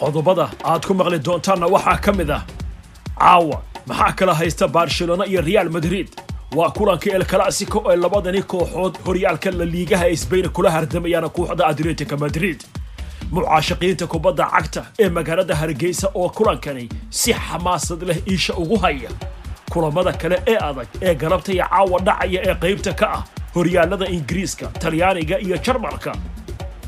qodobada aad ku maqli doontaanna waxaa ka mid ah caawa maxaa kala haysta barcelona iyo real madrid? Waa kulanka el clasico ee labadani kooxood horyaalka la liigaha sbain kula hardamayaan kooxda atletica madrid. Mucaashaqiinta kubadda cagta ee magaalada hargeysa oo kulankani si xamaasad leh iisha ugu haya. Kulamada kale ee adag ee galabta iyo caawa dhacaya ee qaybta ka ah horyaalada ingiriiska talyaaniga iyo jarmalka.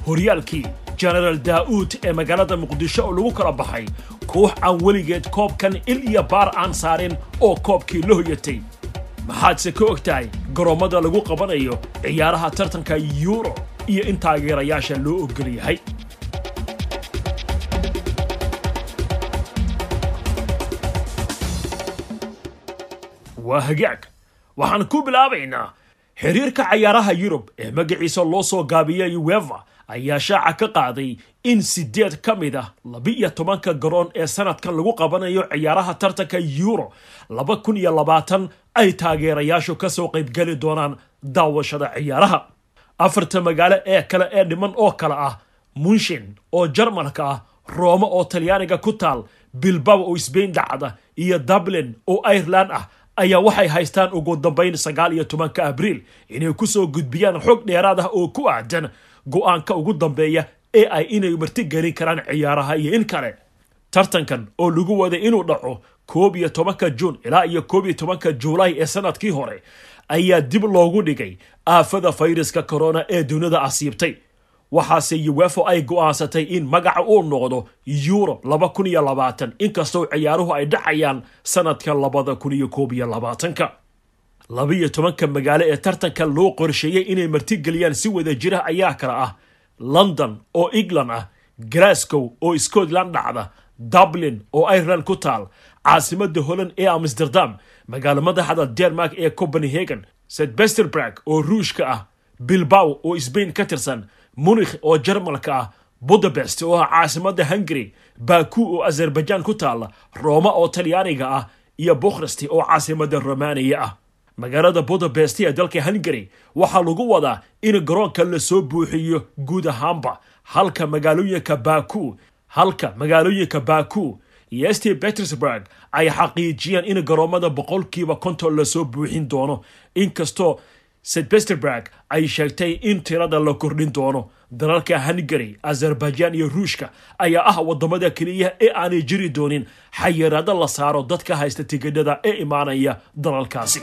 Horyaalkii genaraal daa'uud ee magaalada muqdisho oo lagu kala baxay koox aan weligeed koobkan il iyo baar aan saarin oo koobkii la hoyatay maxaadse ka og tahay garoommada lagu qabanayo ciyaaraha tartanka yuuro iyo in taageerayaasha loo ogol yahay waa hagaag. Waxaan ku bilaabaynaa xiriirka cayaaraha yurub ee magaciisa loo soo gaabiyay weva ayaa shaaca ka qaaday in sideed ka mid ah laba-iyo tobanka garoon ee sanadkan lagu qabanayo ciyaaraha tartanka euro laba kun iyo labaatan ay taageerayaashu ka soo qaybgeli doonaan daawashada ciyaaraha. Afarta magaalo ee kale ee dhiman oo kale ah munshin oo jarmalka ah roome oo talyaaniga ku taal bilbao oo sbain dhacda iyo dublin oo ireland ah ayaa waxay haystaan ugu dambayn sagaal iyo tobanka abriil inay ku soo gudbiyaan xog dheeraad ah oo ku aadan go'aanka ugu dambeeya ee ay inay martigelin karaan ciyaaraha iyo in kale. Tartankan oo lagu waday inuu dhaco koob iyo tobanka juun ilaa iyo koob iyo tobanka juulaay ee sannadkii hore ayaa dib loogu dhigay aafada fayraska corona ee dunida asiibtay. Waxaase uwefo ay go'aansatay in magaca uu noqdo euro laba kun iyo labaatan inkastoo ciyaaruhu ay dhacayaan sanadka labada kun iyo koob iyo labaatanka laba-iyo tobanka magaalo ee tartanka loo qorsheeyey inay martigeliyaan si wada jira ayaa kale ah london oo england ah glasgow oo scotland dhacda dublin oo ireland ku taal caasimada holland ee amsterdam magaalo madaxda denmark ee copenhagen st besterberg oo ruushka ah bilbao oo sbain ka tirsan munikh oo jarmalka ah budapest oo ah caasimada hungary baku oo azerbaijan ku taala roma oo talyaaniga ah iyo bukhresti oo caasimada romaniya ah magaalada budapest ee dalka hungary waxaa lagu wadaa in garoonka la soo buuxiyo guud ahaanba. Halka magaalooyinka baku halka magaalooyinka baku iyo st. Petersburg ay xaqiijiyeen in garoomada boqolkiiba konton la soo buuxin doono. Inkastoo st peterburg ay sheegtay in tirada la kordhin doono. Dalalka hungary azerbaijan iyo ruushka ayaa ah waddamada keliya ee aanay jiri doonin. Xayiraado la saaro dadka haysta tigidhada ee imaanaya dalalkaasi.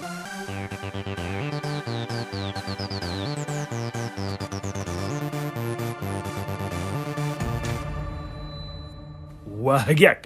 Waa hagaag.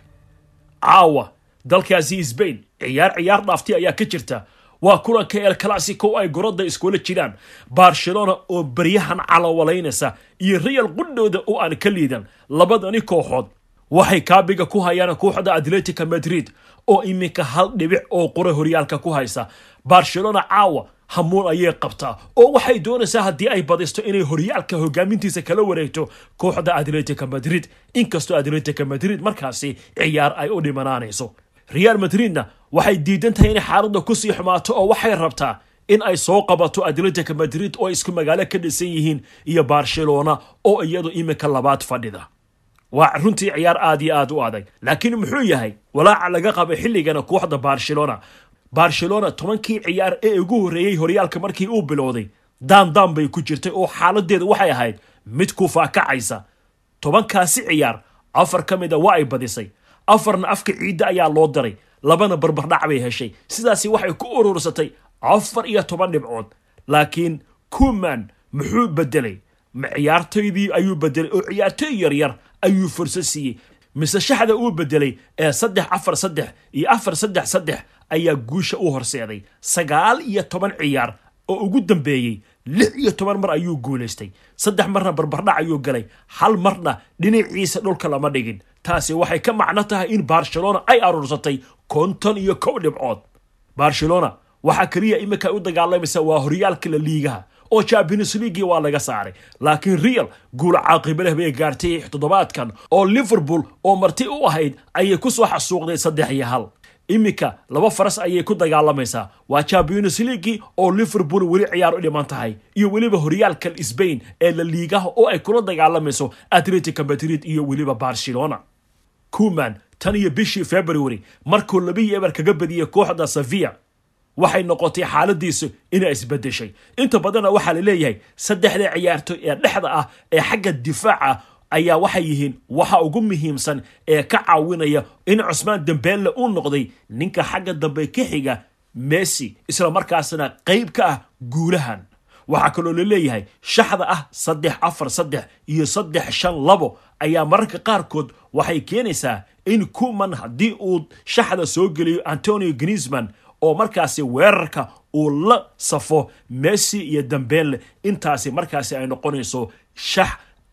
Caawa. Dalkaasi sbain ciyaar ciyaar dhaaftay ayaa ka jirta waa kulanka el clasico ay gorodda iskula jiraan. Barcelona oo baryahan calawalaynaysa iyo real qudhooda oo aan ka liidan labadani kooxood waxay kaabiga ku hayaan kooxda atletica madrid oo iminka hal dhibic oo qura horyaalka ku haysa. Barcelona caawa hamuun ayay qabtaa oo waxay doonaysaa haddii ay badisto inay horyaalka hogaamintiisa kala wareegto kooxda atletica madrid. Inkastoo atletica madrid markaasi ciyaar ay u dhimanaanayso real madridna waxay diidan tahay inay xaaladda ku sii xumaato oo waxay rabtaa in ay soo qabato atletica madrid oo isku magaalo ka dhisan yihiin iyo barcelona oo iyadu iminka labaad fadhida. Waa runtii ciyaar aad iyo aad u adag laakiin muxuu yahay walaaca laga qaba xilligana kooxda barcelona. Barcelona tobankii ciyaar ee ugu horreeyey horyaalka markii uu bilowday daandaan bay ku jirtay oo xaaladeedu waxay ahayd mid ku faakacaysa. Tobankaasi ciyaar afar ka mid a waa ay badisay afarna afka ciidda ayaa loo diray labana barbardhac bay heshay. Sidaasi waxay ku urursatay afar iyo toban dhibcood. Laakiin kuman muxuu bedelay ma ciyaartoydii ayuu bedelay oo ciyaartooy yaryar ayuu fursad siiyey. Mise shaxda uu bedelay ee saddex afar saddex iyo afar saddex saddex ayaa guusha u horseeday. Sagaal iyo toban ciyaar oo ugu dambeeyey lix iyo toban mar ayuu guulaystay saddex marna barbardhac ayuu galay. Hal marna dhinaciisa dhulka lama dhigin. Taasi waxay ka macno tahay in barcelona ay aruursatay konton iyo kow dhibcood. Barcelona waxaa keliya iminka u dagaalamaysa waa horyaalka la liigaha oo champions leaguii waa laga saaray. Laakiin real guul caaqibo leh bay gaartay toddobaadkan oo liverpool oo marti u ahayd ayay ku soo xasuuqday saddex iyo hal iminka laba faras ayay ku dagaalamaysaa waa champions leaguii oo liverpool weli ciyaar u dhiman tahay iyo weliba horyaalka sbain ee la liigaha oo ay kula dagaalamayso atletico madrid iyo weliba barcelona. Kuman tan iyo bishii february markuu labiyi eber kaga badiyey kooxda safiya waxay noqotay xaaladiisu inay isbedeshay inta badanna waxaa la leeyahay saddexda ciyaartoy ee dhexda ah ee xagga difaaca ayaa waxay yihiin waxa ugu muhiimsan ee ka caawinaya in cusmaan dembeelle uu noqday ninka xagga dambe ka xiga messi isla markaasna qayb ka ah guulahan waxaa kaloo la leeyahay shaxda ah saddex afar saddex iyo saddex shan labo ayaa mararka qaarkood waxay keenaysaa in kuman haddii uu shaxda soo geliyo antonio grisman oo markaasi weerarka uu la safo messi iyo dambeelle intaasi markaasi ay noqonayso shax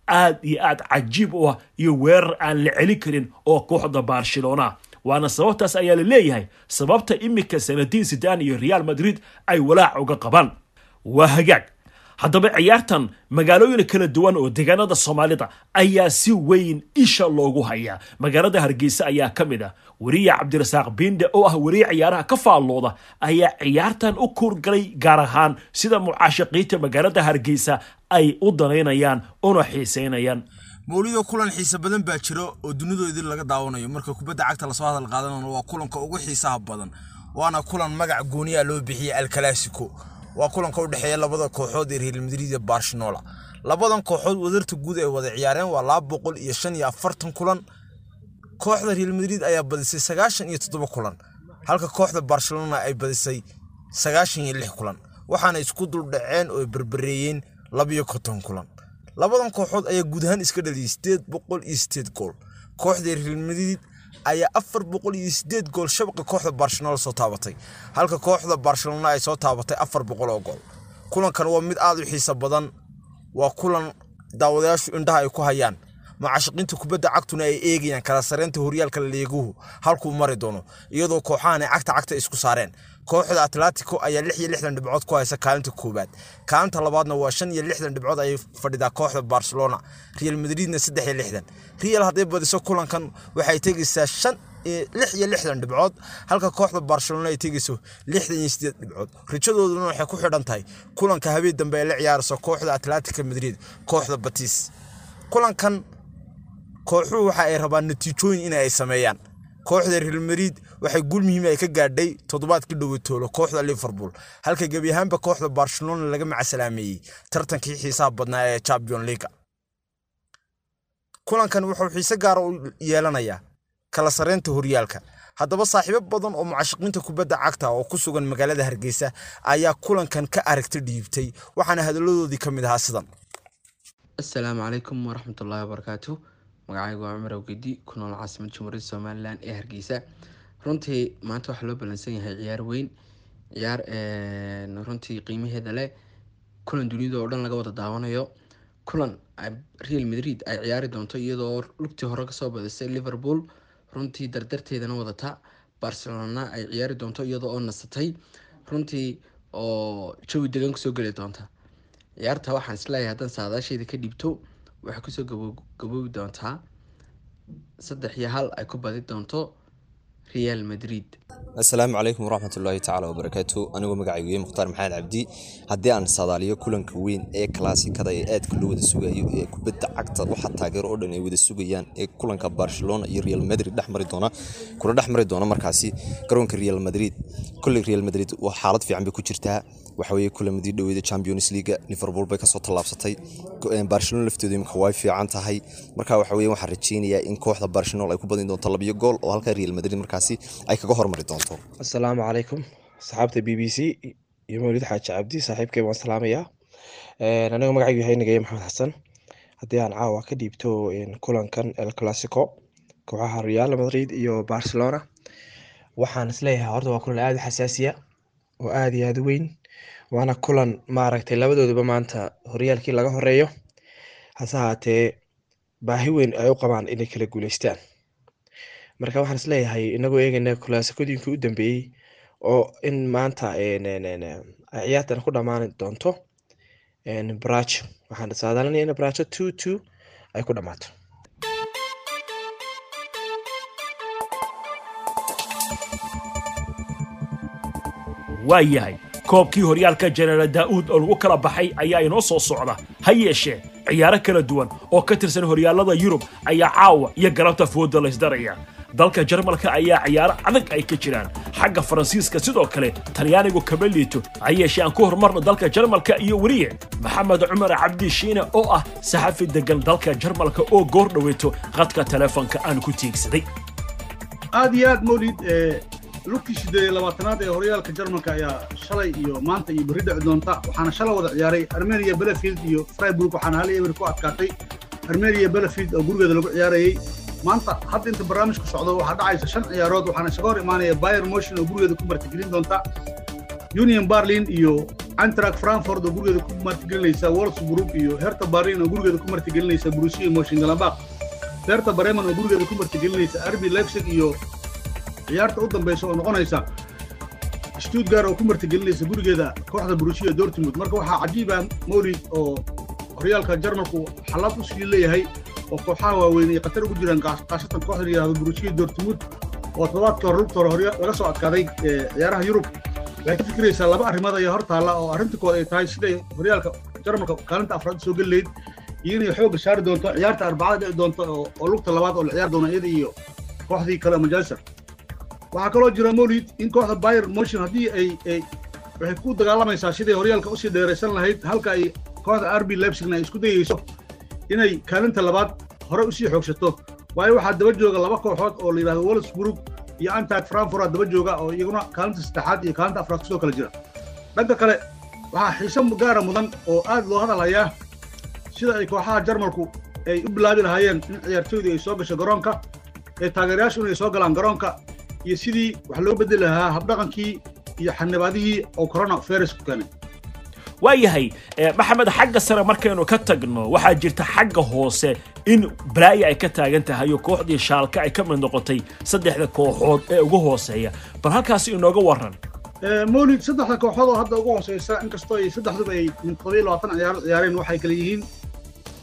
aad iyo aad cajiib u ah iyo weerar aan la celin karin oo kooxda barcelona. Waana sababtaas ayaa la leeyahay sababta iminka sanadiin sidan iyo real madrid ay walaac uga qabaan. Waa hagaag haddaba ciyaartan magaalooyin kala duwan oo deegaanada soomaalida ayaa si weyn isha loogu hayaa. Magaalada hargeysa ayaa ka mid ah. Weriye cabdirasaaq biinde oo ah weriye ciyaaraha ka faallooda ayaa ciyaartan u kuurgalay gaar ahaan sida mucaashaqiinta magaalada hargeysa ay u danaynayaan una xiiseynayaan. Mawlido kulan xiise badan baa jiro oo dunidoodii laga daawanayo. Marka kubadda cagta la soo hadal qaadanano waa kulanka ugu xiisaha badan waana kulan magac gooniya loo bixiyey alcalassico waa kulanka u dhexeeya labada kooxood ee real madrid iyo barcelona. Labadan kooxood wadarta guud ay wada ciyaareen waa laba boqol iyo shan iyo afartan kulan. Kooxda real madrid ayaa badisay sagaashan iyo toddoba kulan halka kooxda barcelona ay badisay sagaashan iyo lix kulan waxaana isku duldhaceen oo berbereeyeen labiyo konton kulan. Labadan kooxood ayaa guud ahaan iska dhaliyay sideed boqol iyo sideed gool. Kooxda real madrid ayaa afar boqol iyo sideed gool shabaqa kooxda barcelona soo taabatay. Halka kooxda barcelona ay soo taabatay afar boqol oo gool. Kulankan waa mid aada u xiiso badan. Waa kulan daawadayaashu indhaha ay ku hayaan macashaqiinta kubadda cagtuna ay eegayaan kala sareynta horyaalka leeguhu halkuu mari doono iyadoo kooxahan ay cagta cagta isku saareen. Kooxda atletico ayaa lix iyo lixdan dhibcood ku haysa kaalinta koowaad. Kaalinta labaadna waa shan iyo lixdan dhibcood ayay fadhidaa kooxda barcelona real madridna saddex iyo lixdan real hadday badiso kulankan waxay tegaysaa shan lix iyo lixdan dhibcood halka kooxda barcelona ay tegayso lixdan iyo sideed dhibcood. Rijadooduna waxay ku xidhan tahay kulanka habeen dambe ay la ciyaarayso kooxda atletica madrid kooxda batis kulankan kooxuhu waxa ay rabaan natiijooyin in ay sameeyaan. Kooxda real madrid waxay guul muhiim ay ka gaadhay toddobaadkii dhowatoolo kooxda liverpool. Halka gebi ahaanba kooxda barcelona laga macasalaameeyey tartankii xiisaha badnaa ee champion leaga kulankan wuxuu xiise gaara u yeelanayaa kala sareynta horyaalka. Haddaba saaxiibo badan oo mucashaqiinta kubadda cagta oo ku sugan magaalada hargeysa ayaa kulankan ka aragti dhiibtay waxaana hadalladoodii ka mid ahaa sidan. Asalaamu calaykum waraxmatullaahi wabarakaatu magacaygu waa cumar awgedi ku nool caasimad jumhuuriyadda somalilan ee hargeysa. Runtii maanta waxaa loo ballansan yahay ciyaar weyn ciyaar runtii qiimaheeda leh. Kulan dunida oo dhan laga wada daawanayo. Kulan real madrid ay ciyaari doonto iyadoo lugtii hore ka soo badisay liverpool. Runtii dardarteedana wadata. Barcelona ay ciyaari doonto iyadoo oo nasatay. Runtii oo jawi degan ku soo geli doonta. Ciyaarta waxaan is leeyahay haddaan saadaasheeda ka dhibto waxay ku soo gaboobi doontaa saddex iyo hal ay ku badi doonto real madrid. Asalaamu calaykum waraxmatullaahi tacaala wabarakaatu anigoo magacaygu yahay mukhtaar maxamed cabdi. Haddii aan saadaaliyo kulanka weyn ee kalaasikada ee aadka loo wada sugayo ee kubadda cagta waxa taageero oo dhan ay wada sugayaan ee kulanka barcelona iyo real madrid dhexmari doona kula dhex mari doona markaasi garoonka real madrid. Kolley real madrid waa xaalad fiican bay ku jirtaa waxaweye kulamadii dhaweeda champions leaga liverpool bay ka soo tallaabsatay. Barcelona lafteedu imika way fiican tahay. Marka waxaweye waxaan rajeynayaa in kooxda barcelona ay ku badin doonto labiyo gool oo halka real madrid markaasi ay kaga hormari doonto. Asalaamu calaykum saxaabta b b c iyo mawlid xaaji cabdi saaxiibkay waan salaamayaa. Anigoo magacaygu yahay nagaye maxamed xasan. Haddii aan caawa ka dhiibto kulankan el classico kooxaha real madrid iyo barcelona waxaan is leeyahay horta waa kulan aada xasaasiya oo aada iyo aada weyn waana kulan maaragtay labadooduba maanta horyaalkii laga horeeyo hase haatee baahi weyn ay u qabaan inay kala guuleystaan. Marka waxaan is leeyahay inagoo eegayna kulaasikooyinkii u dambeeyey oo in maanta ay ciyaartan ku dhammaan doonto. Bracho waxaan saadaalinaya in bracho two two ay ku dhammaato. Waa yahay koobkii horyaalka jenaraal daa'uud oo lagu kala baxay ayaa inoo soo socda. Ha yeeshee ciyaaro kala duwan oo ka tirsan horyaallada yurub ayaa caawa iyo galabta fooda laysdaraya dalka jarmalka ayaa ciyaaro adag ay ka jiraan. Xagga faransiiska sidoo kale talyaanigu kama liito. Ha yeeshee aan ku horumarno dalka jarmalka iyo weliye. Maxamed cumar cabdi shiine oo ah saxafi degan dalka jarmalka oo goor dhoweyto qadka teleefonka aan ku tiigsaday siddeed iyo labaatanaad ee horyaalka jarmalka ayaa shalay iyo maanta iyo berri dhici doonta waxaana shalay wada ciyaaray armenia belefield iyo freiburg waxaana hal eber ku adkaatay armenia belefield oo gurigeeda lagu ciyaarayey maanta hadda inta barnaamijku socdo waxaa dhacaysa shan ciyaarood waxaana isaga hor imaanaya bayer motion oo gurigeeda ku martigelin doonta union barlin iyo antrak frankfort oo gurigeeda ku martigelinaysa wolfsburg iyo herta berlin oo gurigeeda ku martigelinaysa borussia mönchengladbach. Herta bremen oo gurigeeda ku martigelinaysa arbi leipzig iyo ciyaarta u dambaysa oo noqonaysa stuttgart oo ku martigelinaysa gurigeeda kooxda borussia dortmund. Marka waxaa cajiib ah mawlid oo horyaalka jarmalku xalad u sii leeyahay oo kooxaha waaweyn ay khatar ugu jiraan khaasatan kooxda la yidhahdo borussia dortmund oo toddobaadkii hore lugta hore laga soo adkaaday ciyaaraha yurub. Waxay ka fikiraysaa laba arrimood ayaa hor taalla oo arrinta kood ay tahay siday horyaalka jarmalka kaalinta afraad soo geli lahayd iyo inay xoogga saari doonto ciyaarta arbacada dhici doonto oo lugta labaad oo la ciyaar doona iyada iyo kooxdii kale manchester waxaa kaloo jira mawlid in kooxda bayer motion haddii ay ay waxay ku dagaalamaysaa siday horyaalka u sii dheeraysan lahayd halka ay kooxda arbi leipzigna ay isku dayayso inay kaalinta labaad hore u sii xoogsato. Waayo waxaa daba jooga laba kooxood oo la yidhahdo wolfsburg iyo antag frankfurt daba jooga oo iyaguna kaalinta saddexaad iyo kaalinta afraad ku soo kala jira. Dhanka kale waxaa xiise gaara mudan oo aad loo hadalhayaa sida ay kooxaha jarmalku ay u bilaabi lahaayeen in ciyaartooydii ay soo gasho garoonka ee taageerayaashu inay soo galaan garoonka iyo sidii wax loo beddeli lahaa habdhaqankii iyo xanibaadihii oo corona keenay. Waayahay maxamed xagga sare markaynu ka tagno waxaa jirta xagga hoose in balaayo ay ka taagan tahay oo kooxdii shaalka ay ka mid noqotay saddexda kooxood ee ugu hooseeya. Bal halkaasi inooga warran. Mawlid saddexda kooxood oo hadda ugu hooseysa inkastoo ay saddexduba ay min toddobiyo labaatan ciyaaro ciyaareen waxay kale yihiin.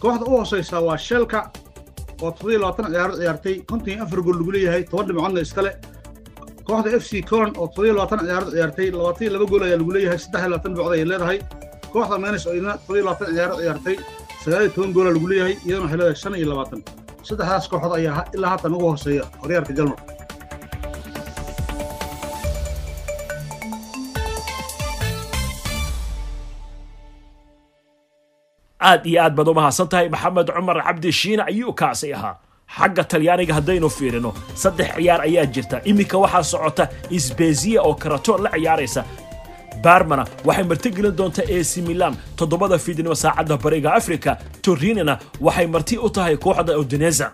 Kooxda u hooseysa waa sheelka oo toddobiyo labaatan ciyaaro ciyaartay. Konton iyo afar gool lagu leeyahay toban dhibcoodna iskale kooxda f c colon oo toddobiyo labaatan ciyaaro ciyaartay labaatan iyo laba gool ayaa lagu leeyahay saddex iyo labaatan dhibcood ayay leedahay. Kooxda menes oo idina toddobiyo labaatan ciyaaro ciyaartay sagaal iyo toban goola lagu leeyahay iyadana waxay leedahay shan iyo labaatan. Saddexdaas kooxood ayaa ilaa haatan ugu hooseeya horyaalka jarmalka aad iyo aad baad u mahadsan tahay maxamed cumar cabdi shiine ayuu kaasi ahaa xagga talyaaniga haddaynu fiirino. Saddex ciyaar ayaa jirta. Iminka waxaa socota isbeziya oo karato la ciyaaraysa. Barmana waxay martigelin doontaa ac milan. Toddobada fiidnimo saacadda bariga afrika. Torinina waxay marti u tahay kooxda udineza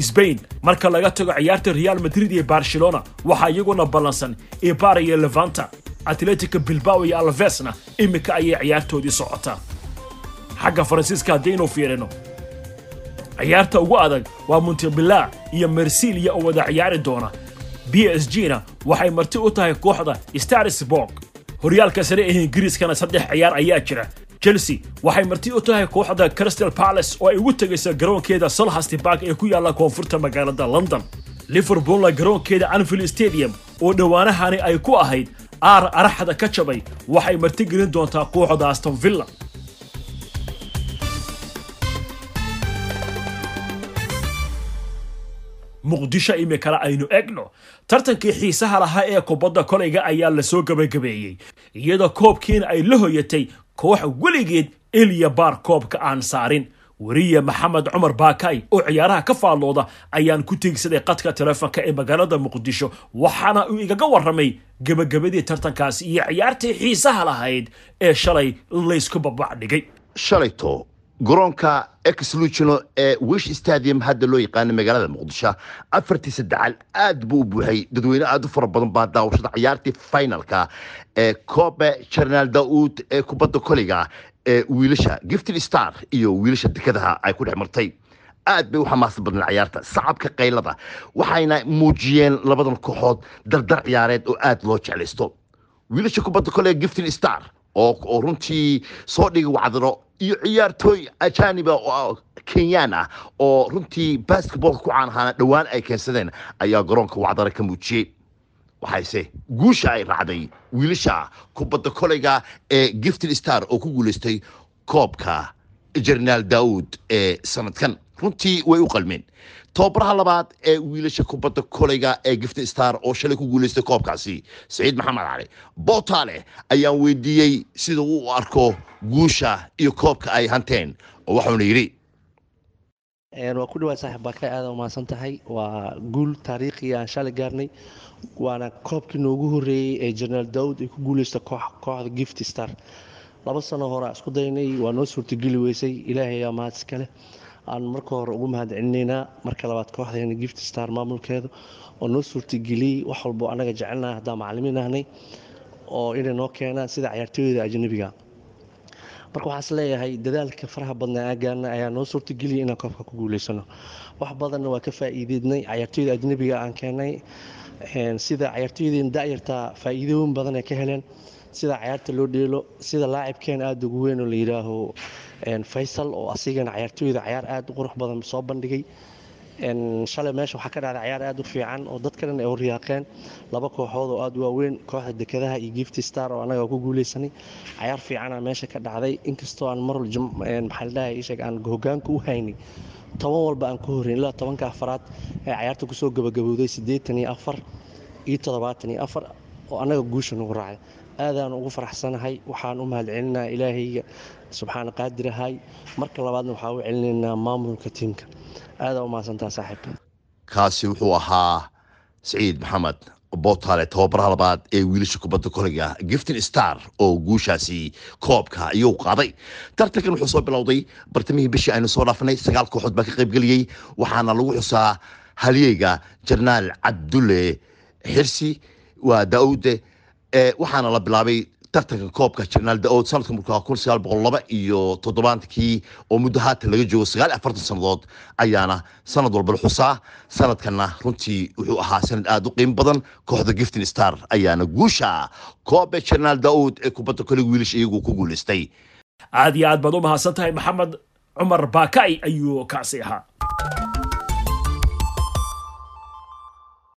sbain marka laga tago ciyaarta real madrid iyo barcelona waxaa iyaguna ballansan. Ibar iyo levanta atletico bilbao iyo alvesna iminka ayay ciyaartoodii socotaa xagga faransiiska haddaynu fiirino ciyaarta ugu adag waa montebilla iyo marsilia oo wada ciyaari doona b s g na waxay marti u tahay kooxda starsborg horyaalka sare ee ingiriiskana saddex ciyaar ayaa jira. Chelsea waxay marti u tahay kooxda crystal palace oo ay ugu tegaysa garoonkeeda solhasti bark ee ku yaalla koonfurta magaalada london. Liverpoolna garoonkeeda anfield stadium oo dhowaanahani ay ku ahayd aar araxda ka jabay waxay martigelin doontaa kooxda aston villa muqdisho imikale aynu egno tartankii xiisaha lahaa ee kubadda kolayga ayaa la soo gabagabeeyey iyadoo koobkiina ay la hoyatay koox weligeed eliya baar koobka aan saarin. Weriye maxamed cumar baakay oo ciyaaraha ka faallooda ayaan ku tegsaday qadka telefoonka ee magaalada muqdisho waxaana uu igaga warramay gebagabadii tartankaasi iyo ciyaartii xiisaha lahayd ee shalay laysku babacdhigay shalayto garoonka exlucino ee wish stadium hadda loo yaqaano magaalada muqdisho afartii saddexaal aad buu u buuxay. Dadweyne aad u fara badan baa daawashada ciyaartii finalka ee koobe jenaraal daauud ee kubadda koliga ee wiilasha gifted star iyo wiilasha dekadaha ay ku dhex martay. Aad bay u xamaasad badneen ciyaarta sacabka qaylada waxayna muujiyeen labadan kooxood dardar ciyaareed oo aad loo jeclaysto. Wiilasha kubadda koliga gifted star oo runtii soo dhigay wacdiro iyo ciyaartooy ajaniba oo kenyaan ah oo runtii basketballka ku caan ahaana dhowaan ay keensadeen ayaa garoonka wacdara ka muujiyey. Waxayse guusha ay raacday wiilasha kubadda koleyga ee gifted star oo ku guulaystay koobka jenaraal daawud ee sanadkan. Runtii way u qalmeen tababaraha labaad ee wiilasha kubadda koleyga ee gifted star oo shalay ku guulaystay koobkaasi saciid maxamed cali. Bootaale ayaan weydiiyey sida uu u arko guusha iyo koobka ay hanteen oo waxuuna yidhi waa ku dhawaad saaxiib baa ka aada umahadsan tahay. Waa guul taariikhi aan shalay gaarnay waana koobkii noogu horeeyey ee jenaraal daawud ay ku guuleysta kooxda gift star. Laba sano hore isku daynay waa noo suurtageli weysay. Ilaahay ayaa mahad iskale aan marka hore ugu mahad celinaynaa marka labaad kooxdeena gift star maamulkeeda oo noo suurtageliyey wax walbo annaga jecelnaha haddaan macalimiin ahnay oo inay noo keenaan sida cayaartooyda ajnabiga. Marka waxaas leeyahay dadaalka faraha badnaa aa gaarna ayaa noo suurtageliyay inaan koobka ku guuleysano. Wax badanna waa ka faa'iideednay cayaartooyda ajnabiga aan keenay sida cayaartooydeen da'yartaa faa'iidooyin badan ay ka heleen sida cayaarta loo dheelo sida laacibkeen aada ugu weyn oo la yidhaaho faysal oo asigana cayaartooyda cayaar aada u qurux badan soo bandhigay. Shalay meesha waxaa ka dhacday cayaar aada u fiican oo dad kalena ay horyaaqeen laba kooxood oo aada u waaweyn kooxda dekedaha iyo gift star oo annaga ku guuleysanay cayaar fiicana meesha ka dhacday. Inkastoo aan mar maxaa la dhahay isheeg aan hogaanka u haynay toban walba aan ku horreyn ilaa tobanka afaraad ee cayaarta ku soo gabagabowday siddeetan iyo afar iyo toddobaatan iyo afar oo annaga guusha nagu raacay aadaan ugu faraxsanahay waxaan u mahad celinaa ilaahayga subxaana qaadirahay marka labaadna waxaa u celinaynaa maamulka tiimka. Aadaa u mahadsantaa saaxiib. Kaasi wuxuu ahaa saciid maxamed bootaale tababaraha labaad ee wiilasha kubadda koleyga giftin star oo guushaasi koobka iyuu qaaday. Tartankan wuxuu soo bilowday bartamihii bishii aynu soo dhaafanay sagaal kooxood baa ka qaybgeliyey waxaana lagu xusaa halyeyga jarnaal cabdulle xirsi. Waa daaude waxaana la bilaabay tartanka koobka jenaraal daood sanadka markaa kun sagaal boqol laba iyo toddobaankii oo muddo haatan laga joogo sagaal afartan sannadood ayaana sanad walba la xusaa. Sanadkanna runtii wuxuu ahaa sanad aada u qiimo badan. Kooxda giftin star ayaana guusha koobe jenaraal daoud ee kubadda kole wiilish iyagu ku guulaystay aad iyo aad baad u mahadsan tahay maxamed cumar baakay ayuu kaasi ahaa